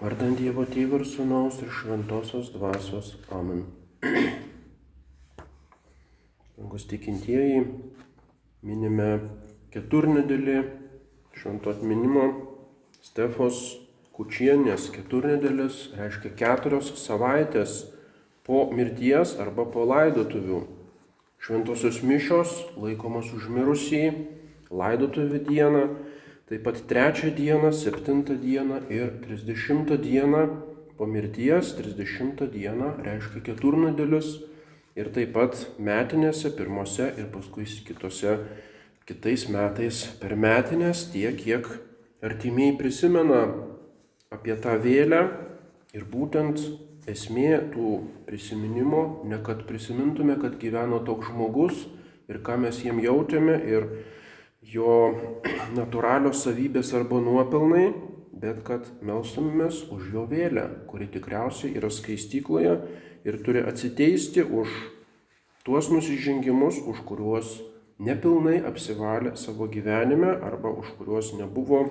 Vardant Dievo Tėvų ir Sūnaus ir Šventosios Dvasios. Amen. Dangus tikintieji, minime keturnedėlį švento atminimo Stefos Kučienės keturnedėlis reiškia keturios savaitės po mirties arba po laidotuvių. Šventosios mišios laikomos užmirusį laidotuvių dieną Taip pat trečią dieną, septintą dieną ir trisdešimtą dieną po mirties, trisdešimtą dieną reiškia keturnadėlius. Ir taip pat metinėse, pirmose ir paskui kitose kitais metais per metinės tiek, kiek artimiai prisimena apie tą vėlę. Ir būtent esmė tų prisiminimo, ne kad prisimintume, kad gyveno toks žmogus ir ką mes jiem jautėme ir jo natūralios savybės arba nuopelnai, bet kad melstumėmės už jo vėlę, kuri tikriausiai yra skaistykloje ir turi atsiteisti už tuos nusižengimus, už kuriuos nepilnai apsivalė savo gyvenime arba už kuriuos nebuvo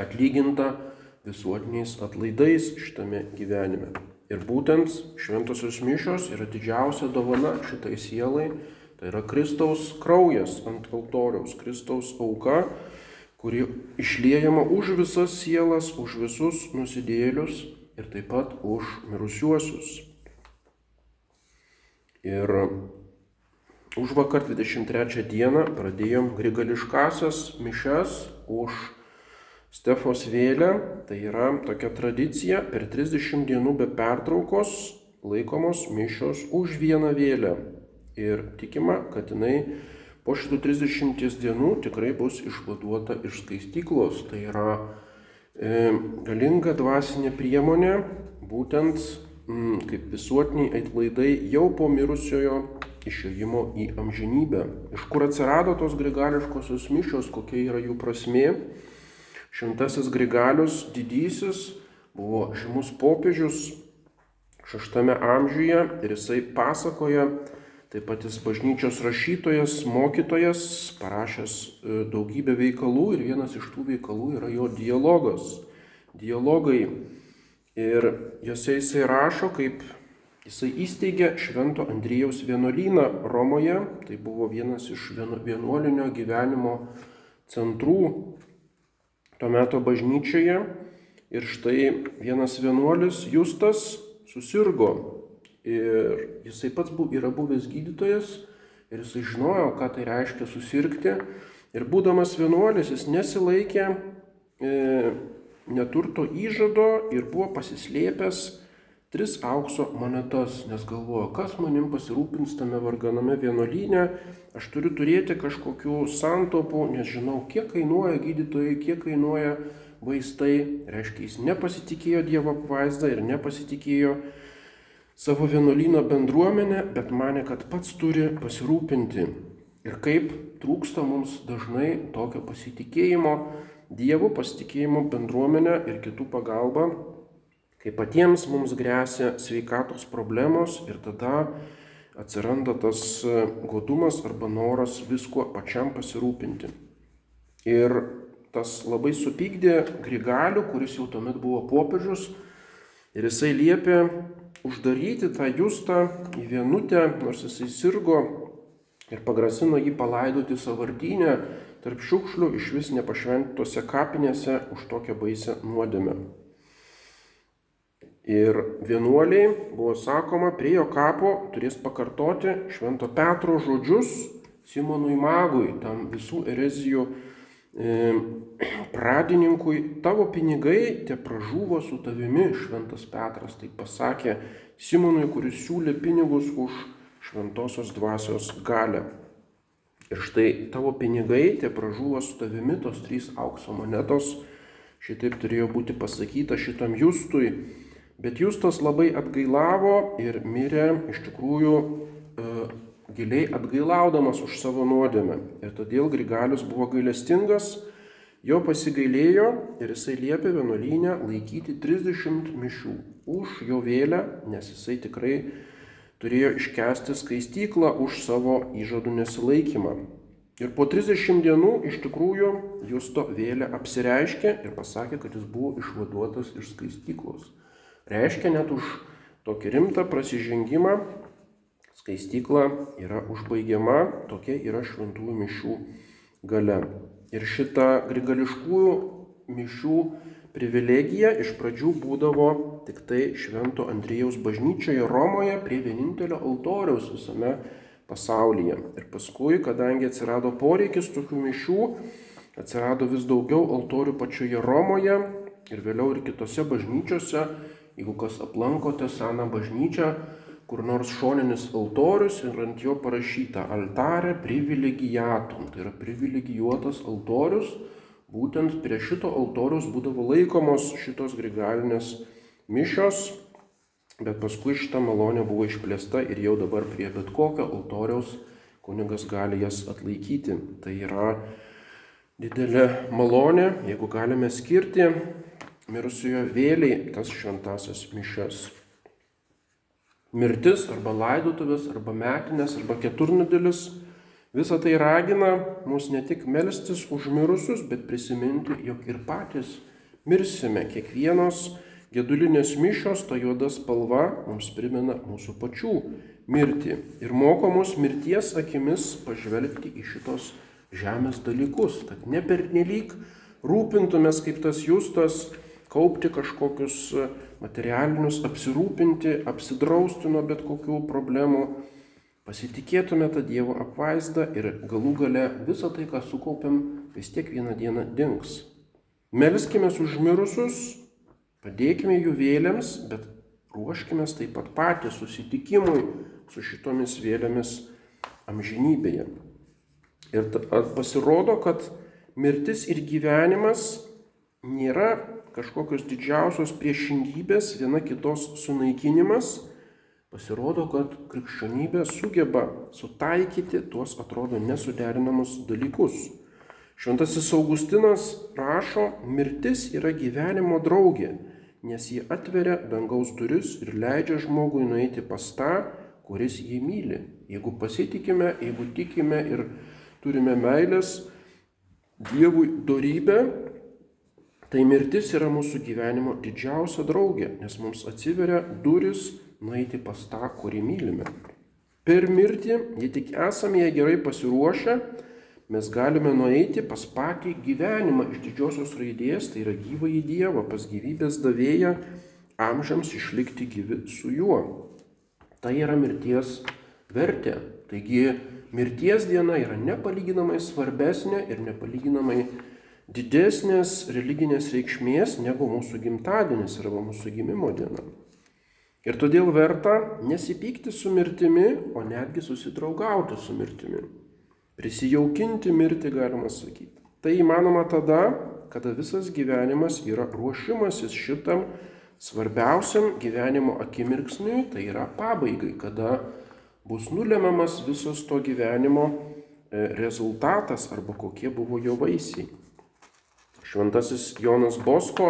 atlyginta visuotiniais atlaidais šitame gyvenime. Ir būtent šventosios mišios yra didžiausia dovana šitai sielai Tai yra Kristaus kraujas ant altoriaus, Kristaus auka, kuri išliejama už visas sielas, už visus nusidėlius ir taip pat už mirusiuosius. Ir už vakar 23 dieną pradėjom grigališkasias mišes už Stefos vėlę. Tai yra tokia tradicija per 30 dienų be pertraukos laikomos mišios už vieną vėlę. Ir tikima, kad jinai po šitų 30 dienų tikrai bus išvaduota iš skaistyklos. Tai yra e, galinga dvasinė priemonė, būtent mm, kaip visuotiniai atlaidai jau po mirusiojo išėjimo į amžinybę. Iš kur atsirado tos grigališkosios mišios, kokia yra jų prasmė. Šimtasis grigalius didysis buvo žymus popiežius šeštame amžiuje ir jisai pasakoja, Taip pat jis bažnyčios rašytojas, mokytojas, parašęs e, daugybę veikalų ir vienas iš tų veikalų yra jo dialogas. Dialogai. Ir juose jisai rašo, kaip jisai įsteigė Švento Andrijaus vienuolyną Romoje. Tai buvo vienas iš vienuolinio gyvenimo centrų tuo metu bažnyčioje. Ir štai vienas vienuolis Justas susirgo Ir jisai pats bu, yra buvęs gydytojas ir jisai žinojo, ką tai reiškia susirgti. Ir būdamas vienuolis, jis nesilaikė e, neturto įžado ir buvo pasislėpęs tris aukso monetas, nes galvojo, kas manim pasirūpins tame varganame vienuolyne, aš turiu turėti kažkokių santopų, nes žinau, kiek kainuoja gydytojai, kiek kainuoja vaistai. Reiškia, jis nepasitikėjo Dievo apvaizdą ir nepasitikėjo savo vienuolyno bendruomenę, bet mane, kad pats turi pasirūpinti. Ir kaip trūksta mums dažnai tokio pasitikėjimo Dievu, pasitikėjimo bendruomenę ir kitų pagalba, kai patiems mums grėsia sveikatos problemos ir tada atsiranda tas godumas arba noras visko pačiam pasirūpinti. Ir tas labai supykdė Grigalių, kuris jau tuomet buvo popiežius, ir jisai liepė uždaryti tą justą į vienutę, nors jisai sirgo ir pagrasino jį palaidoti savardynę tarp šiukšlių iš vis nepašventose kapinėse už tokią baisę nuodėmę. Ir vienuoliai, buvo sakoma, prie jo kapo turės pakartoti Švento Petro žodžius Simonui Magui, tam visų erezijų pradininkui, tavo pinigai te pražuvo su tavimi, šventas Petras taip pasakė Simonui, kuris siūlė pinigus už šventosios dvasios galę. Ir štai tavo pinigai te pražuvo su tavimi, tos trys aukso monetos, šitaip turėjo būti pasakyta šitam Justui. Bet Justas labai atgailavo ir mirė iš tikrųjų e, giliai atgailaudamas už savo nuodėmę. Ir todėl Grigalius buvo gailestingas, jo pasigailėjo ir jisai liepė vienuolynę laikyti 30 mišių už jo vėlę, nes jisai tikrai turėjo iškesti skaistyklą už savo įžadų nesilaikymą. Ir po 30 dienų iš tikrųjų Justo vėlė apsireiškė ir pasakė, kad jis buvo išvaduotas iš skaistyklos. Reiškia net už tokį rimtą prasižengimą skaistykla yra užbaigiama, tokia yra šventųjų mišių gale. Ir šita grigališkųjų mišių privilegija iš pradžių būdavo tik tai Švento Andrėjaus bažnyčioje Romoje prie vienintelio altoriaus visame pasaulyje. Ir paskui, kadangi atsirado poreikis tokių mišių, atsirado vis daugiau altorių pačioje Romoje ir vėliau ir kitose bažnyčiose. Jeigu kas aplankote seną bažnyčią, kur nors šoninis altorius ir ant jo parašyta altarė privilegijatum, tai yra privilegijuotas altorius, būtent prie šito altorius būdavo laikomos šitos grigalinės mišios, bet paskui šita malonė buvo išplėsta ir jau dabar prie bet kokio altoriaus kunigas gali jas atlaikyti. Tai yra didelė malonė, jeigu galime skirti mirusiojo vėliai tas šventasias mišes mirtis arba laidotuvės arba metinės arba keturnudėlis, visa tai ragina mus ne tik melstis už mirusius, bet prisiminti, jog ir patys mirsime. Kiekvienos gedulinės mišios, ta juoda spalva mums primena mūsų pačių mirtį ir moko mus mirties akimis pažvelgti į šitos žemės dalykus, kad ne pernelyg rūpintumės kaip tas justas, kaupti kažkokius materialinius, apsirūpinti, apsidrausti nuo bet kokių problemų, pasitikėtume tą Dievo apvaizdą ir galų gale visą tai, ką sukaupėm, vis tiek vieną dieną dings. Melskime užmirusius, padėkime jų vėliams, bet ruoškime taip pat patys susitikimui su šitomis vėliamis amžinybėje. Ir pasirodo, kad mirtis ir gyvenimas nėra kažkokios didžiausios priešingybės, viena kitos sunaikinimas, pasirodo, kad krikščionybė sugeba sutaikyti tuos atrodo nesuderinamus dalykus. Šventasis Augustinas rašo, mirtis yra gyvenimo draugė, nes ji atveria dangaus duris ir leidžia žmogui nueiti pas tą, kuris jį myli. Jeigu pasitikime, jeigu tikime ir turime meilės Dievui darybę, Tai mirtis yra mūsų gyvenimo didžiausia draugė, nes mums atsiveria duris nueiti pas tą, kurį mylime. Per mirtį, jei tik esame jai gerai pasiruošę, mes galime nueiti pas patį gyvenimą iš didžiosios raidės, tai yra gyvą į Dievą, pas gyvybės davėją, amžiams išlikti gyvi su juo. Tai yra mirties vertė. Taigi mirties diena yra nepalyginamai svarbesnė ir nepalyginamai didesnės religinės reikšmės negu mūsų gimtadienis arba mūsų gimimo diena. Ir todėl verta nesipykti su mirtimi, o netgi susidraugauti su mirtimi. Prisijaukinti mirtį galima sakyti. Tai įmanoma tada, kada visas gyvenimas yra ruošimasis šitam svarbiausiam gyvenimo akimirksniui, tai yra pabaigai, kada bus nulemiamas visas to gyvenimo e, rezultatas arba kokie buvo jo vaisiai. Šventasis Jonas Bosko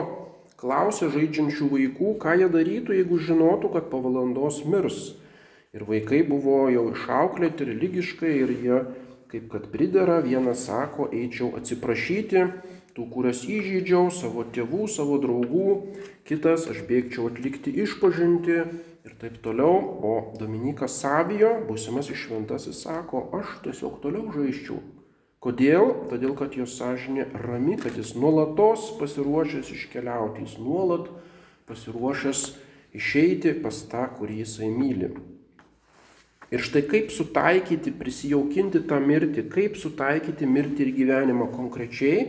klausė žaidžiančių vaikų, ką jie darytų, jeigu žinotų, kad po valandos mirs. Ir vaikai buvo jau išauklėti religiškai ir jie, kaip kad pridera, vienas sako, eičiau atsiprašyti tų, kurias įžeidžiau, savo tėvų, savo draugų, kitas aš bėgčiau atlikti išpažinti ir taip toliau. O Dominikas Sabijo, būsimasis šventasis, sako, aš tiesiog toliau žaiščiau Kodėl? Todėl, kad jo sąžinė rami, kad jis nuolatos pasiruošęs iškeliauti, jis nuolat pasiruošęs išeiti pas tą, kurį jisai myli. Ir štai kaip sutaikyti, prisijaukinti tą mirtį, kaip sutaikyti mirtį ir gyvenimą konkrečiai,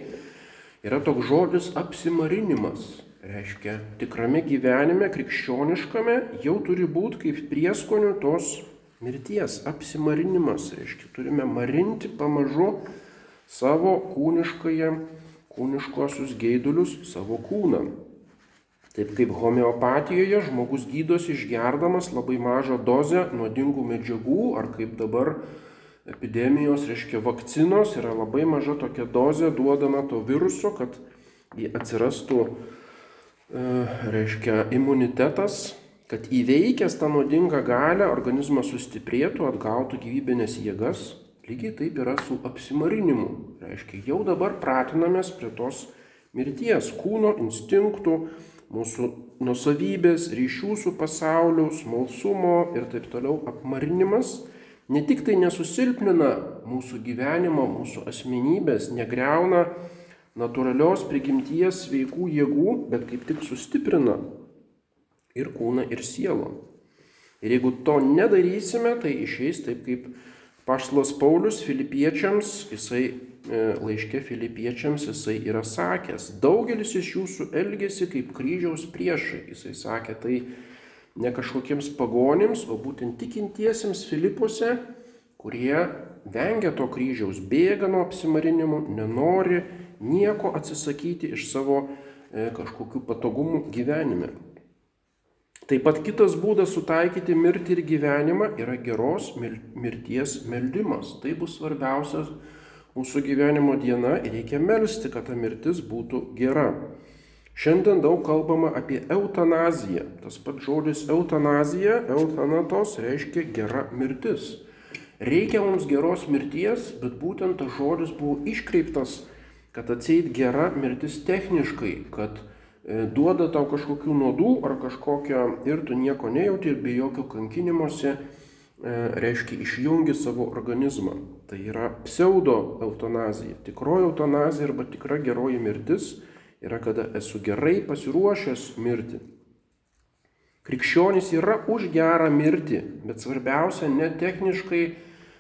yra toks žodis apsimarinimas. Reiškia, tikrame gyvenime, krikščioniškame, jau turi būti kaip prieskonių tos mirties, apsimarinimas. Reiškia, turime marinti pamažu savo kūniškąją, kūniškosius geidulius, savo kūną. Taip kaip homeopatijoje žmogus gydosi išgerdamas labai mažą dozę nuodingų medžiagų, ar kaip dabar epidemijos, reiškia vakcinos, yra labai maža tokia dozė duodama to viruso, kad jį atsirastų, e, reiškia, imunitetas, kad įveikęs tą nuodingą galę organizmas sustiprėtų, atgautų gyvybinės jėgas Lygiai taip yra su apsimarinimu. Reiškia, jau dabar pratinamės prie tos mirties, kūno instinktų, mūsų nusavybės, ryšių su pasauliu, smalsumo ir taip toliau apmarinimas ne tik tai nesusilpnina mūsų gyvenimo, mūsų asmenybės, negreuna natūralios prigimties sveikų jėgų, bet kaip tik sustiprina ir kūną, ir sielą. Ir jeigu to nedarysime, tai išeis taip kaip Paštas Paulius filipiečiams, jisai e, laiškė filipiečiams, jisai yra sakęs, daugelis iš jūsų elgesi kaip kryžiaus priešai. Jisai sakė tai ne kažkokiems pagonims, o būtent tikintiesiems Filipuose, kurie vengia to kryžiaus, bėga nuo apsimarinimų, nenori nieko atsisakyti iš savo e, kažkokių patogumų gyvenime. Taip pat kitas būdas sutaikyti mirtį ir gyvenimą yra geros mirties meldimas. Tai bus svarbiausias mūsų gyvenimo diena ir reikia melstį, kad ta mirtis būtų gera. Šiandien daug kalbama apie eutanaziją. Tas pats žodis eutanazija, eutanatos reiškia gera mirtis. Reikia mums geros mirties, bet būtent tas žodis buvo iškreiptas, kad atseit gera mirtis techniškai, kad duoda tau kažkokių nuodų ar kažkokią ir tu nieko nejauti ir be jokio kankinimuose, e, reiškia išjungi savo organizmą. Tai yra pseudo eutanazija. Tikroji eutanazija arba tikra geroji mirtis yra, kada esu gerai pasiruošęs mirti. Krikščionys yra už gerą mirtį, bet svarbiausia ne techniškai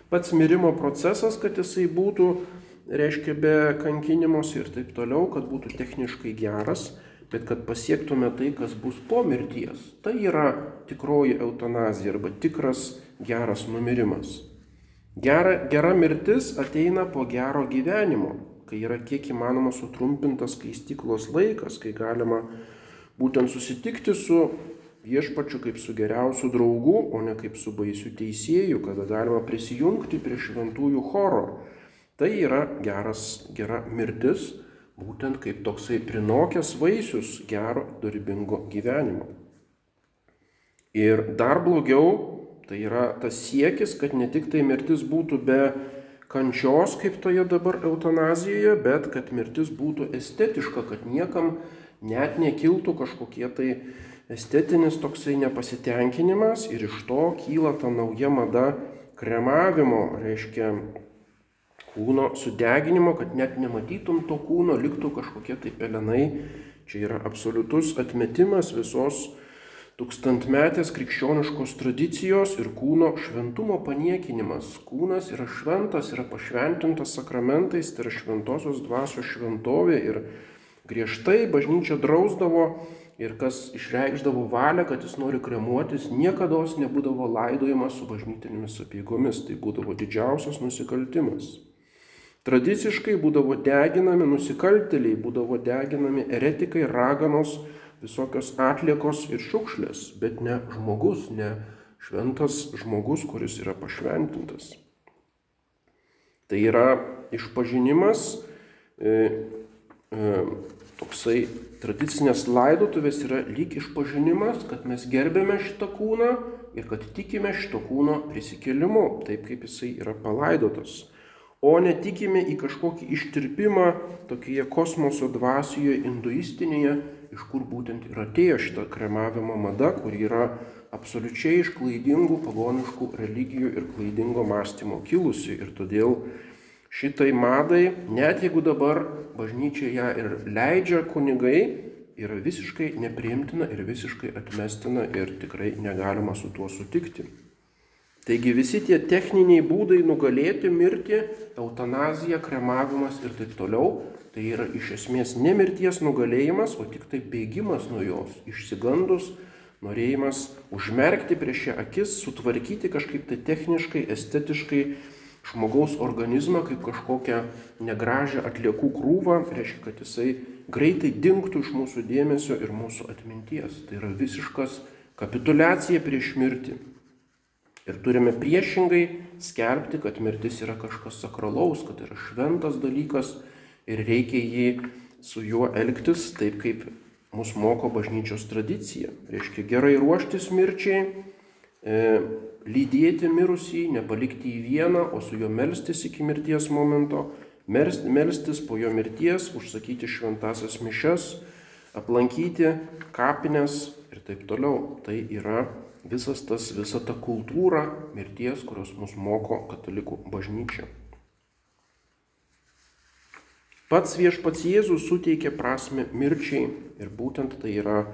pats mirimo procesas, kad jisai būtų, reiškia, be kankinimos ir taip toliau, kad būtų techniškai geras, bet kad pasiektume tai, kas bus po mirties. Tai yra tikroji eutanazija arba tikras geras numirimas. Gera, gera mirtis ateina po gero gyvenimo, kai yra kiek įmanoma sutrumpintas skaistiklos laikas, kai galima būtent susitikti su viešpačiu kaip su geriausiu draugu, o ne kaip su baisiu teisėju, kada galima prisijungti prie šventųjų choro. Tai yra geras, gera mirtis, būtent kaip toksai prinokęs vaisius gero dorybingo gyvenimo. Ir dar blogiau, tai yra tas siekis, kad ne tik tai mirtis būtų be kančios, kaip toje dabar eutanazijoje, bet kad mirtis būtų estetiška, kad niekam net nekiltų kažkokie tai estetinis toksai nepasitenkinimas ir iš to kyla ta nauja mada kremavimo, reiškia kūno sudeginimo, kad net nematytum to kūno, liktų kažkokie tai pelenai. Čia yra absoliutus atmetimas visos tūkstantmetės krikščioniškos tradicijos ir kūno šventumo paniekinimas. Kūnas yra šventas, yra pašventintas sakramentais, tai yra šventosios dvasios šventovė ir griežtai bažnyčia drausdavo ir kas išreikšdavo valią, kad jis nori kremuotis, niekada nebūdavo laidojamas su bažnytinėmis apiegomis. Tai būdavo didžiausias nusikaltimas. Tradiciškai būdavo deginami nusikaltėliai, būdavo deginami eretikai, raganos, visokios atliekos ir šiukšlės, bet ne žmogus, ne šventas žmogus, kuris yra pašventintas. Tai yra išpažinimas, e, e, toksai tradicinės laidotuvės yra lyg išpažinimas, kad mes gerbėme šitą kūną ir kad tikime šito kūno prisikėlimu, taip kaip jisai yra palaidotas o netikime į kažkokį ištirpimą tokioje kosmoso dvasioje, hinduistinėje, iš kur būtent ir atėjo šita kremavimo mada, kur yra absoliučiai iš klaidingų pagoniškų religijų ir klaidingo mąstymo kilusi. Ir todėl šitai madai, net jeigu dabar bažnyčia ją ir leidžia kunigai, yra visiškai nepriimtina ir visiškai atmestina ir tikrai negalima su tuo sutikti. Taigi visi tie techniniai būdai nugalėti mirtį, eutanazija, kremavimas ir taip toliau, tai yra iš esmės ne mirties nugalėjimas, o tik tai bėgimas nuo jos, išsigandus, norėjimas užmerkti prieš ją akis, sutvarkyti kažkaip tai techniškai, estetiškai žmogaus organizmą kaip kažkokią negražią atliekų krūvą, reiškia, kad jisai greitai dinktų iš mūsų dėmesio ir mūsų atminties. Tai yra visiškas kapitulacija prieš mirtį. Ir turime priešingai skelbti, kad mirtis yra kažkas sakralaus, kad yra šventas dalykas ir reikia jį su juo elgtis taip, kaip mus moko bažnyčios tradicija. Reiškia gerai ruoštis mirčiai, e, lydėti mirusį, nepalikti į vieną, o su juo melstis iki mirties momento, melstis po jo mirties, užsakyti šventasias mišes, aplankyti kapines ir taip toliau. Tai yra visas tas, visa ta kultūra mirties, kurios mus moko katalikų bažnyčia. Pats viešpats Jėzus suteikė prasme mirčiai ir būtent tai yra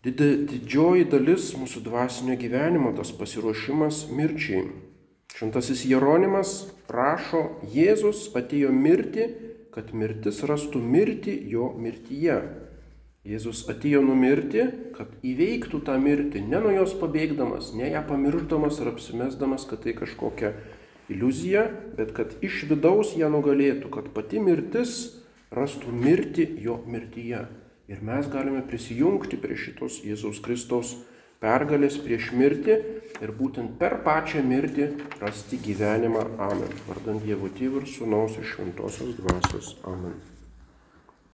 didžioji dalis mūsų dvasinio gyvenimo, tas pasiruošimas mirčiai. Šventasis Jeronimas rašo, Jėzus atėjo mirti, kad mirtis rastų mirti jo mirtyje. Jėzus atėjo numirti, kad įveiktų tą mirtį, ne nuo jos pabėgdamas, ne ją pamiršdamas ar apsimesdamas, kad tai kažkokia iliuzija, bet kad iš vidaus ją nugalėtų, kad pati mirtis rastų mirti jo mirtyje. Ir mes galime prisijungti prie šitos Jėzaus Kristaus pergalės prieš mirtį ir būtent per pačią mirtį rasti gyvenimą. Amen. Vardant Dievo Tėvų ir Sūnaus ir Šventosios Dvasios. Amen.